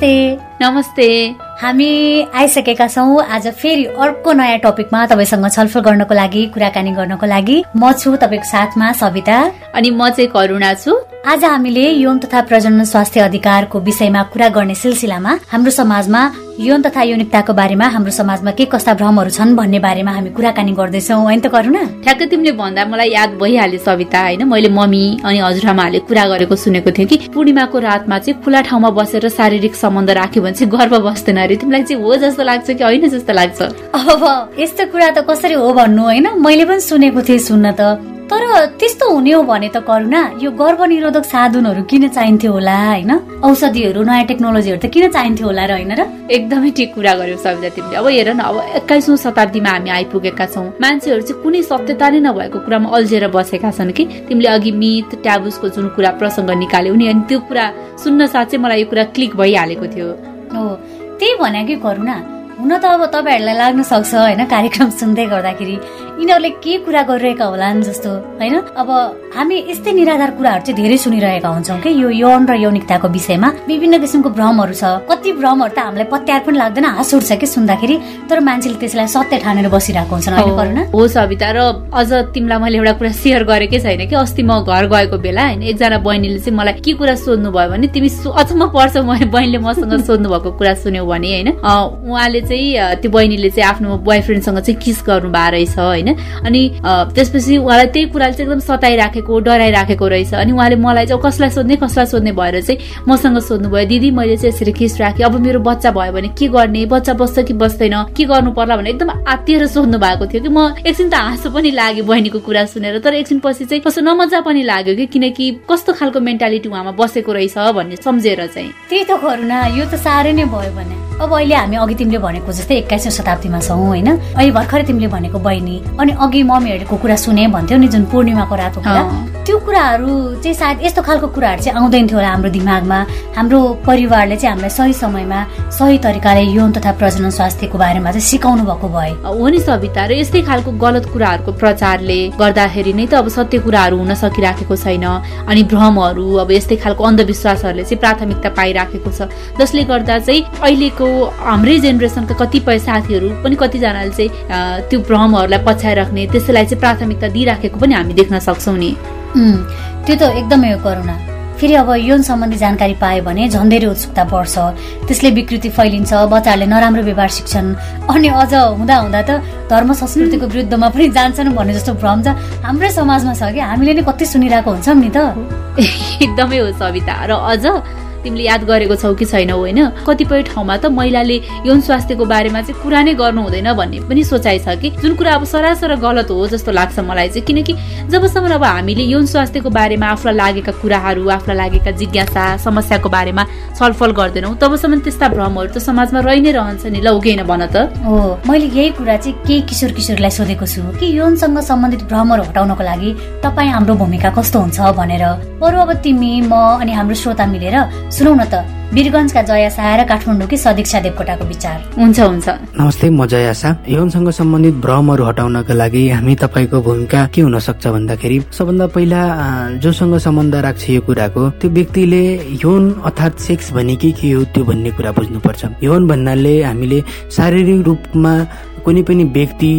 नमस्ते। नमस्ते। हामी आइसकेका छौँ आज फेरि अर्को नयाँ टपिकमा तपाईँसँग छलफल गर्नको लागि कुराकानी गर्नको लागि। म छु तपाईँको साथमा सविता। अनि म चाहिँ करुणा छु। आज हामीले यौन तथा प्रजनन स्वास्थ्य अधिकारको विषयमा कुरा गर्ने सिलसिलामा हाम्रो समाजमा यौन तथा यौनिकताको बारेमा हाम्रो समाजमा के कस्ता भ्रमहरू छन् भन्ने बारेमा हामी कुराकानी गर्दैछौँ होइन त करुणा? ठ्याक्कै तिमीले भन्दा मलाई याद भइहाल्यो सविता होइन? मैले मम्मी अनि हजुरआमाहरूले कुरा गरेको सुनेको थिएँ कि पूर्णिमाको रातमा चाहिँ खुला ठाउँमा बसेर शारीरिक सम्बन्ध राख्यो भने चाहिँ गर्व बस्दैन अरे। तिमीलाई चाहिँ हो जस्तो लाग्छ कि होइन जस्तो लाग्छ? अब यस्तो कुरा त कसरी हो भन्नु होइन? मैले पनि सुनेको थिएँ सुन्न त। तर त्यस्तो हुने हो भने त करुणा यो गर्भनिरोधक साधनहरू किन चाहिन्थ्यो होला होइन? औषधिहरू नयाँ टेक्नोलोजीहरू त किन चाहिन्थ्यो होला र होइन र? एकदमै ठिक कुरा गर्यो सबिता तिमीले। अब हेर न अब एक्काइसौँ शताब्दीमा हामी आइपुगेका छौँ। मान्छेहरू चाहिँ कुनै सत्यता नै नभएको कुरामा अल्झेर बसेका छन् कि? तिमीले अघि मित ट्याबुसको जुन कुरा प्रसङ्ग निकाल्यौ नि अनि त्यो कुरा सुन्न साथ चाहिँ मलाई यो कुरा क्लिक भइहालेको थियो। हो त्यही भने कि करुणा। हुन त अब तपाईँहरूलाई लाग्न सक्छ होइन? कार्यक्रम सुन्दै गर्दाखेरि। यिनीहरूले के कुरा गरिरहेका होलान् जस्तो होइन? अब हामी यस्तै निराधार कुराहरू चाहिँ धेरै सुनिरहेका हुन्छौँ कि? यो यौन र यौनिकताको विषयमा विभिन्न किसिमको भ्रमहरू छ। कति भ्रमहरू त हामीलाई पत्यार पनि लाग्दैन हाँस उठ्छ कि सुन्दाखेरि? तर मान्छेले त्यसलाई सत्य ठानेर बसिरहेको हुन्छ हो। सविता। र अझ तिमीलाई मैले एउटा कुरा सेयर गरेकै छैन कि? अस्ति म घर गएको बेला होइन एकजना बहिनीले चाहिँ मलाई के कुरा सोध्नु भयो भने तिमी अचम्म पर्छ बहिनीले मसँग सोध्नु भएको कुरा सुन्यौ भने होइन। उहाँले चाहिँ त्यो बहिनीले चाहिँ आफ्नो बोयफ्रेन्डसँग चाहिँ किस गर्नु भएको रहेछ होइन। अनि त्यसपछि उहाँलाई त्यही कुराले चाहिँ एकदम सताइराखेको डराइराखेको रहेछ। अनि उहाँले मलाई चाहिँ कसलाई सोध्ने कसलाई सोध्ने? भएर चाहिँ मसँग सोध्नुभयो। दिदी मैले चाहिँ यसरी खिस राखेँ? अब मेरो बच्चा भयो भने के गर्ने? बच्चा बस्छ कि बस्दैन? के गर्नु पर्ला भने एकदम आत्तिएर सोध्नु भएको थियो कि म एकछिन त हाँसो पनि लाग्यो बहिनीको कुरा सुनेर। तर एकछिन पछि चाहिँ कस्तो नमजा पनि लाग्यो कि किनकि कस्तो खालको मेन्टालिटी उहाँमा बसेको रहेछ भन्ने सम्झेर चाहिँ। त्यही त करुणा यो त साह्रै नै भयो भने। अब अहिले हामी अघि तिमीले भनेको जस्तै एक्काइसौँ शताब्दीमा छौँ होइन? अहिले भर्खरै तिमीले भनेको बहिनी। अनि अघि मम्मीहरूको कुरा सुने भन्थ्यो नि जुन पूर्णिमाको रातको कुरा त्यो कुराहरू चाहिँ सायद यस्तो खालको कुराहरू चाहिँ आउँदैन थियो होला हाम्रो दिमागमा। हाम्रो परिवारले चाहिँ हामीलाई सही समयमा सही तरिकाले यौन तथा प्रजनन स्वास्थ्यको बारेमा चाहिँ सिकाउनु भएको भए। हो नि सविता र यस्तै खालको गलत कुराहरूको प्रचारले गर्दाखेरि नै त अब सत्य कुराहरू हुन सकिराखेको छैन। अनि भ्रमहरू अब यस्तै खालको अन्धविश्वासहरूले चाहिँ प्राथमिकता पाइराखेको छ। जसले गर्दा चाहिँ अहिलेको हाम्रै जेनेरेसनका कतिपय साथीहरू पनि कतिजनाले चाहिँ त्यो भ्रमहरूलाई पछ्याइराख्ने त्यसैलाई चाहिँ प्राथमिकता दिइराखेको पनि हामी देख्न सक्छौँ नि। त्यो त एकदमै करुणा। फेरि अब यौन सम्बन्धी जानकारी पायो भने झन् उत्सुकता बढ्छ। त्यसले विकृति फैलिन्छ बच्चाहरूले नराम्रो व्यवहार सिक्छन्। अनि अझ हुँदा हुँदा त धर्म संस्कृतिको विरुद्धमा पनि जान्छन् भन्ने जस्तो भ्रम छ हाम्रै समाजमा छ कि? हामीले नै कति सुनिरहेको हुन्छौँ नि त। एकदमै हो सविता। र अझ तिमीले याद गरेको छौ कि छैनौ होइन? कतिपय ठाउँमा त महिलाले यौन स्वास्थ्यको बारेमा चाहिँ कुरा नै गर्नु हुँदैन भन्ने पनि सोचाइ छ कि। जुन कुरा अब सरासर गलत हो जस्तो लाग्छ मलाई चाहिँ किनकि जबसम्म अब हामीले यौन स्वास्थ्यको बारेमा आफूलाई लागेका कुराहरू आफूलाई लागेका जिज्ञासा समस्याको बारेमा छलफल गर्दैनौँ तबसम्म त्यस्ता भ्रमहरू त समाजमा रहि नै रहन्छ नि ल भन त। हो मैले यही कुरा चाहिँ केही किशोर किशोरलाई सोधेको छु कि यौनसँग सम्बन्धित भ्रमहरू हटाउनको लागि तपाईँ हाम्रो भूमिका कस्तो हुन्छ भनेर। बरु अब तिमी म अनि हाम्रो श्रोता मिलेर सुनौ न त वीरगंजका जयासा र काठमाडौँकी सदीक्षा देवकोटाको विचार। हुन्छ हुन्छ। नमस्ते म जयासा यौनसँग सम्बन्धित भ्रमहरू हटाउनका लागि हामी तपाईँको भूमिका के हुन सक्छ भन्दाखेरि सबभन्दा पहिला जोसँग सम्बन्ध राख्छ यो कुराको त्यो व्यक्तिले यौन अर्थात् सेक्स भने के के हो त्यो भन्ने कुरा बुझ्नुपर्छ। यौन भन्नाले हामीले शारीरिक रूपमा कुनै पनि व्यक्ति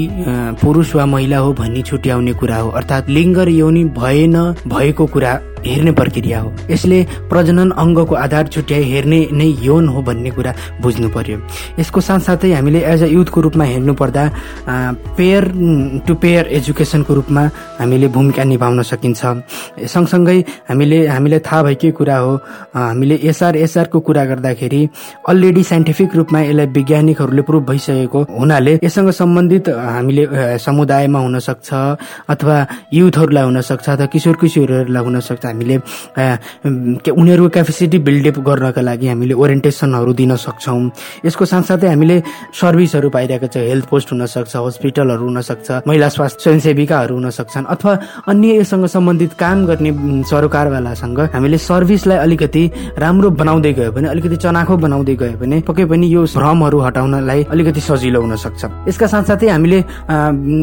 पुरुष वा महिला हो भनी छुट्याउने कुरा हो। अर्थात् लिङ्ग र यौनी भएन भएको कुरा हेर्ने प्रक्रिया हो। यसले प्रजनन अङ्गको आधार छुट्याइ हेर्ने नै यौन हो भन्ने कुरा बुझ्नु पर्यो। यसको साथसाथै हामीले एज अ युथको रूपमा हेर्नु पर्दा पेयर टु पेयर एजुकेसनको रूपमा हामीले भूमिका निभाउन सकिन्छ। सँगसँगै हामीले हामीलाई थाहा भएकै कुरा हो हामीले एसआर एसआरको कुरा गर्दाखेरि अलरेडी साइन्टिफिक रूपमा यसलाई वैज्ञानिकहरूले प्रुभ भइसकेको हुनाले यससँग सम्बन्धित हामीले समुदायमा हुन सक्छ अथवा युथहरूलाई हुन सक्छ अथवा किशोर किशोरहरूलाई हुन हामीले उनीहरूको क्यापेसिटी बिल्डअप गर्नका लागि हामीले ओरिएन्टेसनहरू दिन सक्छौँ। यसको साथसाथै हामीले सर्भिसहरू पाइरहेको छ हेल्थ पोस्ट हुनसक्छ हस्पिटलहरू हुनसक्छ महिला स्वास्थ्य स्वयंसेविकाहरू हुन सक्छन् अथवा अन्य यससँग सम्बन्धित काम गर्ने सरकारवालासँग हामीले सर्भिसलाई अलिकति राम्रो बनाउँदै गयो भने अलिकति चनाखो बनाउँदै गयो भने पक्कै पनि यो भ्रमहरू हटाउनलाई अलिकति सजिलो हुन सक्छ यसका साथसाथै हामीले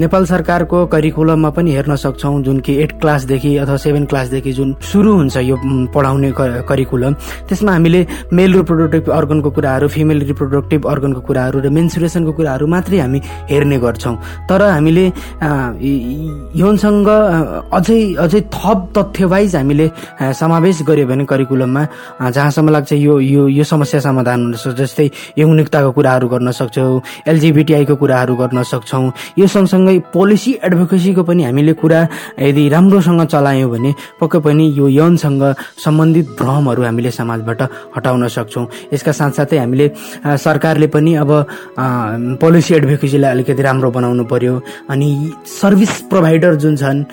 नेपाल सरकारको करिकुलममा पनि हेर्न सक्छौँ जुन कि एट क्लासदेखि अथवा सेभेन क्लासदेखि जुन सुरु हुन्छ यो पढाउने करिकुलम। त्यसमा हामीले मेल रिप्रोडक्टिभ अर्गनको कुराहरू फिमेल रिप्रोडक्टिभ अर्गनको कुराहरू र मेन्सुरेसनको कुराहरू मात्रै हामी हेर्ने गर्छौँ। तर हामीले यौनसँग अझै अझै थप तथ्यवाइज हामीले समावेश गऱ्यो भने करिकुलममा जहाँसम्म लाग्छ यो यो यो समस्या समाधान हुन सक्छ। जस्तै यौनिकताको कुराहरू गर्न सक्छौँ एलजिबिटिआईको कुराहरू गर्न सक्छौँ। यो सँगसँगै पोलिसी एडभोकेसीको पनि हामीले कुरा यदि राम्रोसँग चलायौँ भने पक्कै पनि यो यौनसँग सम्बन्धित भ्रमहरू हामीले समाजबाट हटाउन सक्छौँ। यसका साथसाथै हामीले सरकारले पनि अब पोलिसी एडभोकेसीलाई अलिकति राम्रो बनाउनु पर्यो अनि सर्भिस प्रोभाइडर जुन छन्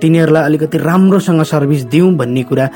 तिनीहरूलाई अलिकति राम्रोसँग सर्भिस दिउँ भन्ने कुरा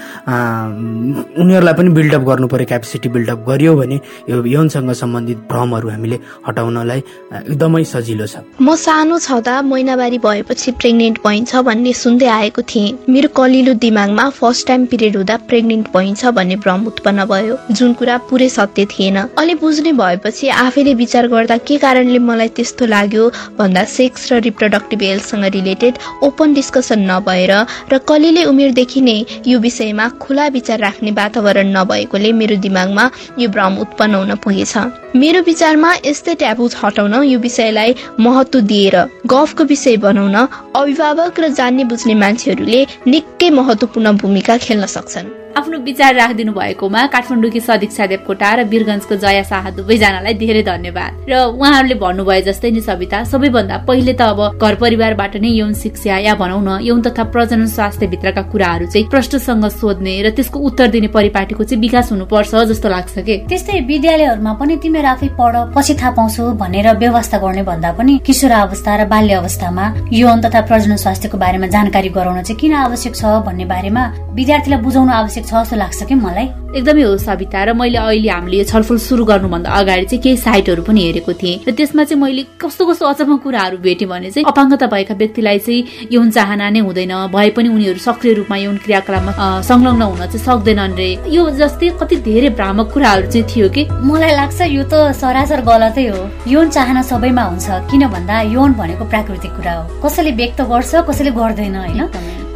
उनीहरूलाई पनि बिल्डअप गर्नु पर्यो क्यापेसिटी बिल्डअप गरियो भने यो यौनसँग सम्बन्धित भ्रमहरू हामीले हटाउनलाई एकदमै सजिलो छ। म सानो छँदा महिनावारी भएपछि प्रेग्नेन्ट भइन्छ भन्ने सुन्दै आएको थिएँ। मेरो कलिलो दिमागमा फर्स्ट टाइम पिरियड हुँदा प्रेग्नेन्ट भइन्छ भन्ने भ्रम उत्पन्न भयो। जुन कुरा पुरै सत्य थिएन। अलि बुझ्ने भएपछि आफैले विचार गर्दा के कारणले मलाई त्यस्तो लाग्यो भन्दा सेक्स र रिप्रोडक्टिभ हेल्थसँग रिलेटेड ओपन डिस्कसन नभएर र कलिले उमेरदेखि नै यो विषयमा खुला विचार राख्ने वातावरण नभएकोले मेरो दिमागमा यो भ्रम उत्पन्न हुन पुगेछ। मेरो विचारमा यस्तै ट्याबु हटाउन यो विषयलाई महत्व दिएर गफको विषय बनाउन अभिभावक र जान्ने बुझ्ने मान्छेहरूले निकै महत्वपूर्ण भूमिका खेल्न सक्छन्। आफ्नो विचार राखिदिनु भएकोमा काठमाडौँकी सदीक्षा देवकोटा र वीरगंजको जया शाह दुवैजनालाई धेरै धन्यवाद। र उहाँहरूले भन्नुभयो जस्तै नि सविता सबैभन्दा पहिले त अब घर परिवारबाट नै यौन शिक्षा या भनौँ न यौन तथा प्रजनन स्वास्थ्य भित्रका कुराहरू चाहिँ प्रष्टसँग सोध्ने र त्यसको उत्तर दिने परिपाटीको चाहिँ विकास हुनुपर्छ जस्तो लाग्छ कि? त्यस्तै विद्यालयहरूमा पनि तिमीहरू आफै पढ पछि थाहा पाउँछु भनेर व्यवस्था गर्ने भन्दा पनि किशोर अवस्था र बाल्य अवस्थामा यौन तथा प्रजनन स्वास्थ्यको बारेमा जानकारी गराउन चाहिँ किन आवश्यक छ भन्ने बारेमा विद्यार्थीलाई बुझाउनु आवश्यक छ जस्तो लाग्छ कि मलाई? एकदमै हो सविता र मैले अहिले हामीले छलफल सुरु गर्नुभन्दा अगाडि चाहिँ केही साइटहरू पनि हेरेको थिएँ र त्यसमा चाहिँ मैले कस्तो कस्तो अचम्म कुराहरू भेटेँ भने चाहिँ अपाङ्गता भएका व्यक्तिलाई चाहिँ यौन चाहना नै हुँदैन भए पनि उनीहरू सक्रिय रूपमा यौन क्रियाकलापमा संलग्न हुन चाहिँ सक्दैनन् रे। यो जस्तै कति धेरै भ्रामक कुराहरू चाहिँ थियो कि? मलाई लाग्छ यो त सरासर गलतै हो। यौन चाहना सबैमा हुन्छ किन भन्दा यौन भनेको प्राकृतिक कुरा हो। कसैले व्यक्त गर्छ कसैले गर्दैन होइन?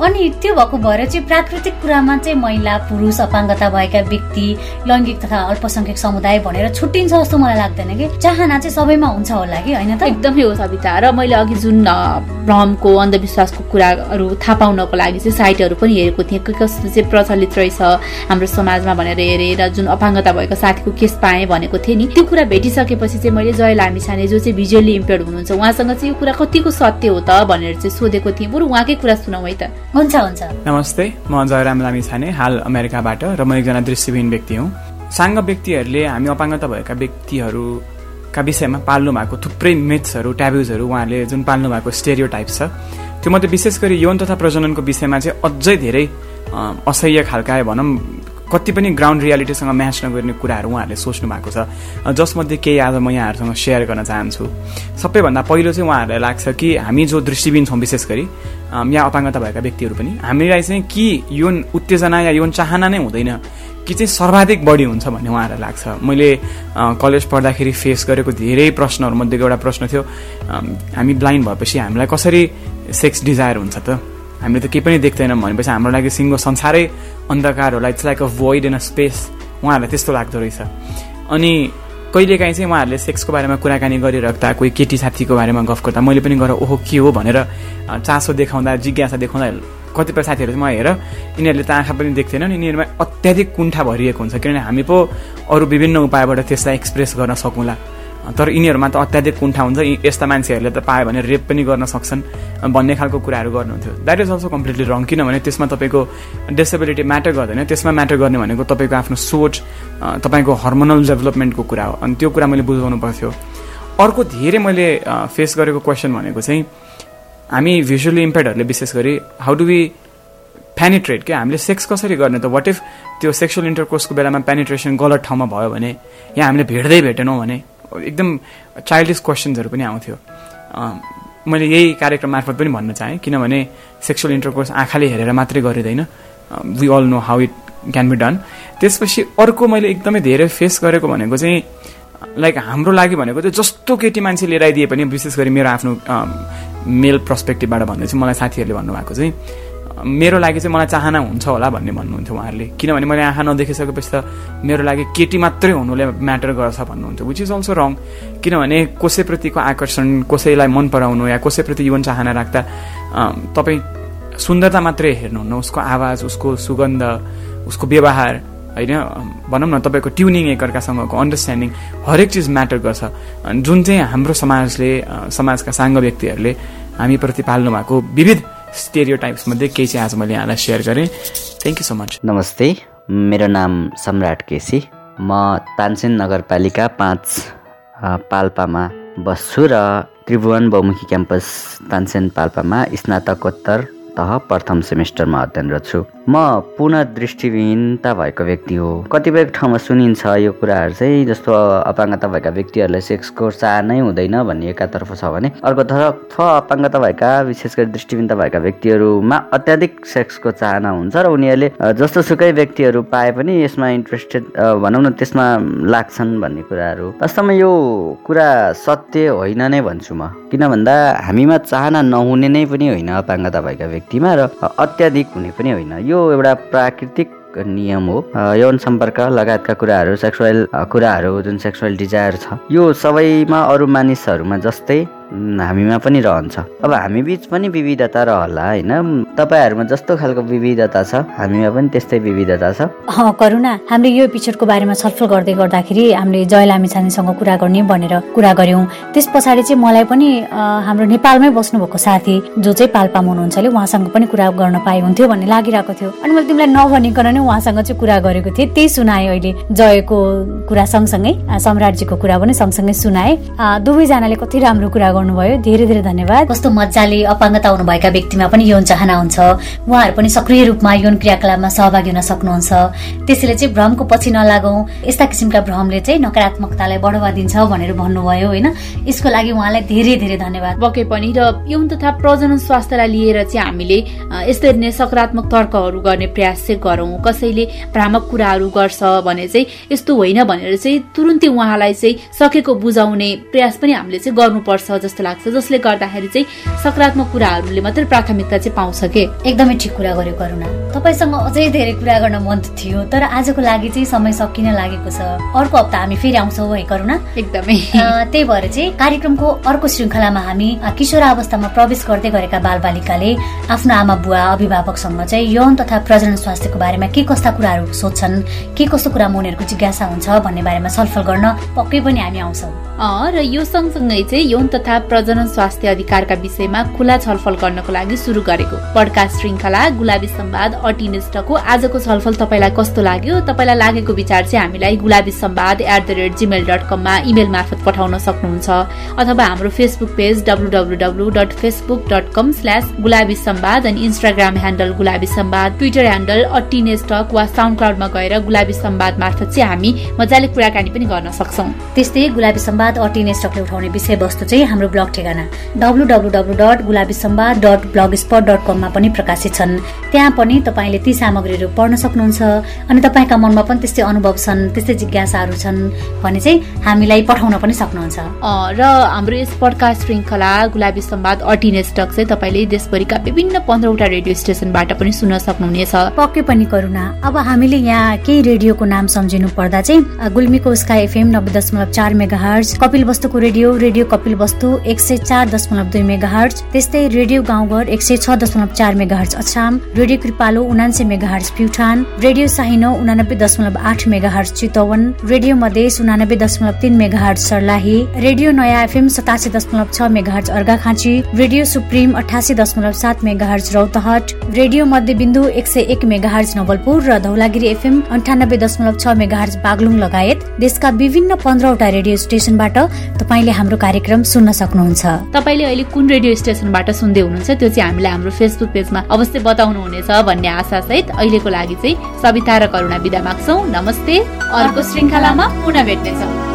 अनि त्यो भएको भएर चाहिँ प्राकृतिक कुरामा चाहिँ महिला पुरुष अपाङ्गता भएका व्यक्ति लैङ्गिक तथा अल्पसंख्यक समुदाय भनेर छुट्टिन्छ जस्तो मलाई लाग्दैन कि? चाहना चाहिँ सबैमा हुन्छ होला कि होइन त? एकदमै हो सविता। र मैले अघि जुन भ्रमको अन्धविश्वासको कुराहरू थाहा पाउनको लागि चाहिँ साइटहरू पनि हेरेको थिएँ। कस्तो चाहिँ प्रचलित रहेछ हाम्रो समाजमा भनेर हेरेँ र जुन अपाङ्गता भएको साथीको केस पाएँ भनेको थिएँ नि। त्यो कुरा भेटिसकेपछि चाहिँ मैले जय लामी जो चाहिँ भिजुअली इम्पेयर्ड हुनुहुन्छ उहाँसँग चाहिँ यो कुरा कतिको सत्य हो त भनेर चाहिँ सोधेको थिएँ। बरु उहाँकै कुरा सुनाउ है त। हुन्छ हुन्छ। नमस्ते म जयराम लामी छाने हाल अमेरिकाबाट र म एकजना दृष्टिविहीन व्यक्ति हुँ। साङ्ग व्यक्तिहरूले हामी अपाङ्गता भएका व्यक्तिहरूका विषयमा पाल्नु भएको थुप्रै मिथ्सहरू ट्याब्युजहरू उहाँहरूले जुन पाल्नु भएको स्टेरियो टाइप छ त्यो मध्ये विशेष गरी यौन तथा प्रजननको विषयमा चाहिँ अझै धेरै असह्य खालका भनौँ कति पनि ग्राउन्ड रियालिटीसँग म्याच नगर्ने कुराहरू उहाँहरूले सोच्नु भएको छ। जसमध्ये केही आज म यहाँहरूसँग सेयर गर्न चाहन्छु। सबैभन्दा पहिलो चाहिँ उहाँहरूलाई लाग्छ कि हामी जो दृष्टिबिन छौँ विशेष गरी यहाँ अपाङ्गता भएका व्यक्तिहरू पनि हामीलाई चाहिँ कि यौन उत्तेजना या यौन चाहना नै हुँदैन। कि चाहिँ सर्वाधिक बढी हुन्छ भन्ने उहाँहरूलाई लाग्छ। मैले कलेज पढ्दाखेरि फेस गरेको धेरै प्रश्नहरूमध्येको एउटा प्रश्न थियो हामी ब्लाइन्ड भएपछि हामीलाई कसरी सेक्स डिजायर हुन्छ त? हामीले त केही पनि देख्दैनौँ भनेपछि हाम्रो लागि सिङ्गो संसारै अन्धकार होला it's like a void in a space उहाँहरूलाई त्यस्तो लाग्दो रहेछ। अनि कहिलेकाहीँ चाहिँ उहाँहरूले सेक्सको बारेमा कुराकानी गरिराख्दा कोही केटी साथीको बारेमा गफ गर्दा मैले पनि गर ओहो के हो? भनेर चासो देखाउँदा जिज्ञासा देखाउँदा कतिपय साथीहरू चाहिँ म हेर यिनीहरूले त आँखा पनि देख्दैनन् यिनीहरूमा अत्याधिक कुण्ठा भरिएको हुन्छ। किनभने हामी पो अरू विभिन्न उपायबाट त्यसलाई एक्सप्रेस गर्न सकौँला। तर यिनीहरूमा त अत्याधिक कुण्ठा हुन्छ। यस्ता मान्छेहरूले त पायो भने रेप पनि गर्न सक्छन् भन्ने खालको कुराहरू गर्नुहुन्थ्यो। That is also completely wrong किनभने त्यसमा तपाईँको डिसेबिलिटी म्याटर गर्दैन। त्यसमा म्याटर गर्ने भनेको तपाईँको आफ्नो सोच तपाईँको हर्मोनल डेभलपमेन्टको कुरा हो। अनि त्यो कुरा मैले बुझाउनु पर्थ्यो। अर्को धेरै मैले फेस गरेको क्वेसन भनेको चाहिँ हामी भिजुअली इम्पेयर्डहरूले विशेष गरी हाउ डु बी पेनिट्रेट क्या हामीले सेक्स कसरी गर्ने त? वाट इफ त्यो सेक्सुअल इन्टरकोर्सको बेलामा पेनिट्रेसन गलत ठाउँमा भयो भने या हामीले भेट्दै भेटेनौँ भने एकदम चाइल्डिस क्वेसन्सहरू पनि आउँथ्यो। मैले यही कार्यक्रम मार्फत पनि भन्न चाहेँ किनभने सेक्सुअल इन्टरकोर्स आँखाले हेरेर मात्रै गरिँदैन। We all know how it can be done त्यसपछि अर्को मैले एकदमै धेरै फेस गरेको भनेको चाहिँ लाइक हाम्रो लागि भनेको चाहिँ जस्तो केटी मान्छे लिएर आइदिए पनि विशेष गरी मेरो आफ्नो मेल पर्सपेक्टिभबाट भन्दैछु मलाई साथीहरूले भन्नुभएको चाहिँ मेरो लागि चाहिँ मलाई चाहना हुन्छ होला भन्ने भन्नुहुन्थ्यो उहाँहरूले। किनभने मैले आँखा नदेखिसकेपछि त मेरो लागि केटी मात्रै हुनुले म्याटर गर्छ भन्नुहुन्थ्यो विच इज अल्सो रङ किनभने कसैप्रतिको आकर्षण कसैलाई मन पराउनु या कसैप्रति जीवन चाहना राख्दा तपाईँ सुन्दरता मात्रै हेर्नुहुन्न उसको आवाज उसको सुगन्ध उसको व्यवहार होइन? भनौँ न तपाईँको ट्युनिङ एकअर्कासँगको अन्डरस्ट्यान्डिङ हरेक चिज म्याटर गर्छ। जुन चाहिँ हाम्रो समाजले समाजका साङ्ग व्यक्तिहरूले हामीप्रति पाल्नु भएको विविध स्टेरियो टाइप्समध्ये केही चाहिँ आज मैले यहाँलाई सेयर गरेँ। थ्याङ्क यू सो मच नमस्ते मेरो नाम सम्राट केसी। म तानसेन नगरपालिका पाँच पाल्पामा बस्छु र त्रिभुवन बहुमुखी क्याम्पस तानसेन पाल्पामा स्नातकोत्तर तह प्रथम सेमेस्टरमा अध्ययनरत छु। म पुनः दृष्टिविहीनता भएको व्यक्ति हो। कतिपय ठाउँमा सुनिन्छ यो कुराहरू चाहिँ जस्तो अपाङ्गता भएका व्यक्तिहरूलाई सेक्सको चाहनै हुँदैन भन्ने एकातर्फ छ भने अर्कोतर्फ अपाङ्गता भएका विशेष गरी दृष्टिविहीनता भएका व्यक्तिहरूमा अत्याधिक सेक्सको चाहना हुन्छ र उनीहरूले जस्तो सुकै व्यक्तिहरू पाए पनि यसमा इन्ट्रेस्टेड भनौँ न त्यसमा लाग्छन् भन्ने कुराहरू। वास्तवमा यो कुरा सत्य होइन नै भन्छु म। किन भन्दा हामीमा चाहना नहुने नै पनि होइन अपाङ्गता भएका व्यक्तिमा र अत्याधिक हुने पनि होइन। यो एउटा प्राकृतिक नियम हो। यौन सम्पर्क लगायतका कुराहरू सेक्सुअल कुराहरू जुन सेक्सुअल डिजायर छ यो सबैमा अरू मानिसहरूमा जस्तै हामीमा पनि रहन्छ। अब हामी बिच पनि विविधता रहला होइन? तपाईँहरूमा जस्तो खालको विविधता छ? हामीमा पनि त्यस्तै विविधता छ? करुणा हामीले यो एपिसोडको बारेमा छलफल गर्दै गर्दाखेरि हामीले जय लामिछानेसँग कुरा गर्ने भनेर कुरा गऱ्यौँ। त्यस पछाडि चाहिँ मलाई पनि हाम्रो नेपालमै बस्नुभएको साथी जो चाहिँ पाल्पामा हुनुहुन्छ उहाँसँग पनि कुरा गर्न पाए हुन्थ्यो भन्ने लागिरहेको थियो। अनि मैले तिमीलाई नभनिकन नै उहाँसँग चाहिँ कुरा गरेको थिएँ। त्यही सुनाएँ अहिले जयको कुरा सँगसँगै सम्राटजीको कुरा पनि सँगसँगै सुनाएँ। दुवैजनाले कति राम्रो कुरा गर्नुभयो। धेरै धेरै धन्यवाद। कस्तो मजाले अपाङ्गता हुनुभएका व्यक्तिमा पनि यौन चाहना हुन्छ। उहाँहरू पनि सक्रिय रूपमा यौन क्रियाकलापमा सहभागी हुन सक्नुहुन्छ। त्यसैले चाहिँ भ्रमको पछि नलागौँ। यस्ता किसिमका भ्रमले चाहिँ नकारात्मकतालाई बढावा दिन्छ भनेर भन्नुभयो होइन? यसको लागि उहाँलाई धेरै धेरै धन्यवाद। पक्कै पनि र यौन तथा प्रजनन स्वास्थ्यलाई लिएर चाहिँ हामीले यसरी नै सकारात्मक तर्कहरू गर्ने प्रयास चाहिँ गरौँ। कसैले भ्रामक कुराहरू गर्छ भने चाहिँ यस्तो होइन भनेर चाहिँ तुरुन्तै उहाँलाई चाहिँ सकेको बुझाउने प्रयास पनि हामीले चाहिँ गर्नुपर्छ जस्तो लाग्छ जसले गर्दाखेरि चाहिँ सकारात्मक कुराहरूले मात्रै प्राथमिकता चाहिँ पाउँछ के एकदमै ठिक कुरा गर्यो करुणा। तपाईँसँग अझै धेरै कुरा गर्न मन थियो तर आजको लागि चाहिँ समय सकिन लागेको छ। अर्को हप्ता हामी फेरि आउँछौँ है करुणा। एकदमै। त्यही भएर चाहिँ कार्यक्रमको अर्को श्रृङ्खलामा हामी किशोर अवस्थामा प्रवेश गर्दै गरेका बालबालिकाले आफ्नो आमा बुवा अभिभावकसँग चाहिँ यौन तथा प्रजनन स्वास्थ्यको बारेमा के कस्ता कुराहरू सोध्छन् के कस्तो कुरामा उनीहरूको जिज्ञासा हुन्छ भन्ने बारेमा छलफल गर्न पक्कै पनि हामी आउँछौँ। र यो सँगसँगै चाहिँ यौन तथा प्रजनन स्वास्थ्य अधिकारका विषयमा खुला छलफल गर्नको लागि सुरु गरेको। पडकास्ट श्रृङ्खला गुलाबी सम्वाद अटिनिस्टको आजको छलफल तपाईँलाई कस्तो लाग्यो? तपाईँलाई लागेको विचार चाहिँ हामीलाई Gulabi Sambad at the rate Gmail dot कममा इमेल मार्फत पठाउन सक्नुहुन्छ। अथवा हाम्रो Facebook page W W W dot Facebook dot com slash Gulabi Sambad अनि Instagram handle Gulabi Sambad Twitter handle अटिनेस्टक वा साउन्ड क्लाउडमा गएर गुलाबी सम्वाद मार्फत चाहिँ हामी मजाले कुराकानी पनि गर्न सक्छौँ। त्यस्तै गुलाबी सम्वाद अटिनेस्टकले उठाउने विषयवस्तु चाहिँ हाम्रो ब्लग ठेगाना। W W W dot Gulabi Sambad dot blogspot dot कममा पनि प्रकाशित छन्। त्यहाँ पनि तपाईँले ती सामग्रीहरू पढ्न सक्नुहुन्छ। अनि तपाईँका मनमा पनि त्यस्तै अनुभव छन् त्यस्तै जिज्ञासाहरू छन् भने चाहिँ हामीलाई पठाउन पनि सक्नुहुन्छ। र हाम्रो यस पडकास्ट श्रृङ्खला गुलाबी सम्वाद अर्टिनेस्टक चाहिँ तपाईँले देशभरिका विभिन्न पन्ध्रवटा रेडियो स्टेसनबाट पनि सुन्न सक्नुहुनेछ। पक्कै पनि करुणा अब हामीले यहाँ केही रेडियोको नाम सम्झिनु पर्दा चाहिँ गुल्मीको स्काई एफएम नब्बे दशमलव चार मेगा हर्ज कपिल वस्तुको रेडियो रेडियो कपिल वस्तु एक सय चार दशमलव दुई मेगा हर्च त्यस्तै रेडियो गाउँघर एक सय छ दशमलव चार मेगा हर्च अछाम रेडियो कृपालो उनान्से मेगा हर्च प्युठान रेडियो साहिनो उनानब्बे दशमलव आठ मेगा चितवन रेडियो मधेस उनानब्बे दशमलव तिन मेगा हर्च सर्लाही रेडियो नयाँ एफएम सतासी दशमलव छ मेगा अर्घाखाँची रेडियो सुप्रिम अठासी दशमलव सात मेगा रौतहट रेडियो मध्यबिन्दु एक सय एक मेगा हर्च नवलपुर र धौलागिरी एफएम अन्ठानब्बे दशमलव छ मेगा बागलुङ लगायत देशका विभिन्न पन्ध्रवटा रेडियो स्टेसनबाट तपाईँले हाम्रो कार्यक्रम सुन्न सक्नुहुन्छ। तपाईँले अहिले कुन रेडियो स्टेसनबाट सुन्दै हुनुहुन्छ त्यो चाहिँ हामीलाई हाम्रो फेसबुक पेजमा अवश्य बताउनु हुनेछ भन्ने आशा सहित अहिलेको लागि चाहिँ सविता र करुणा विदा माग्छौ। नमस्ते। अर्को श्रृङ्खलामा पुनः भेट्नेछौँ।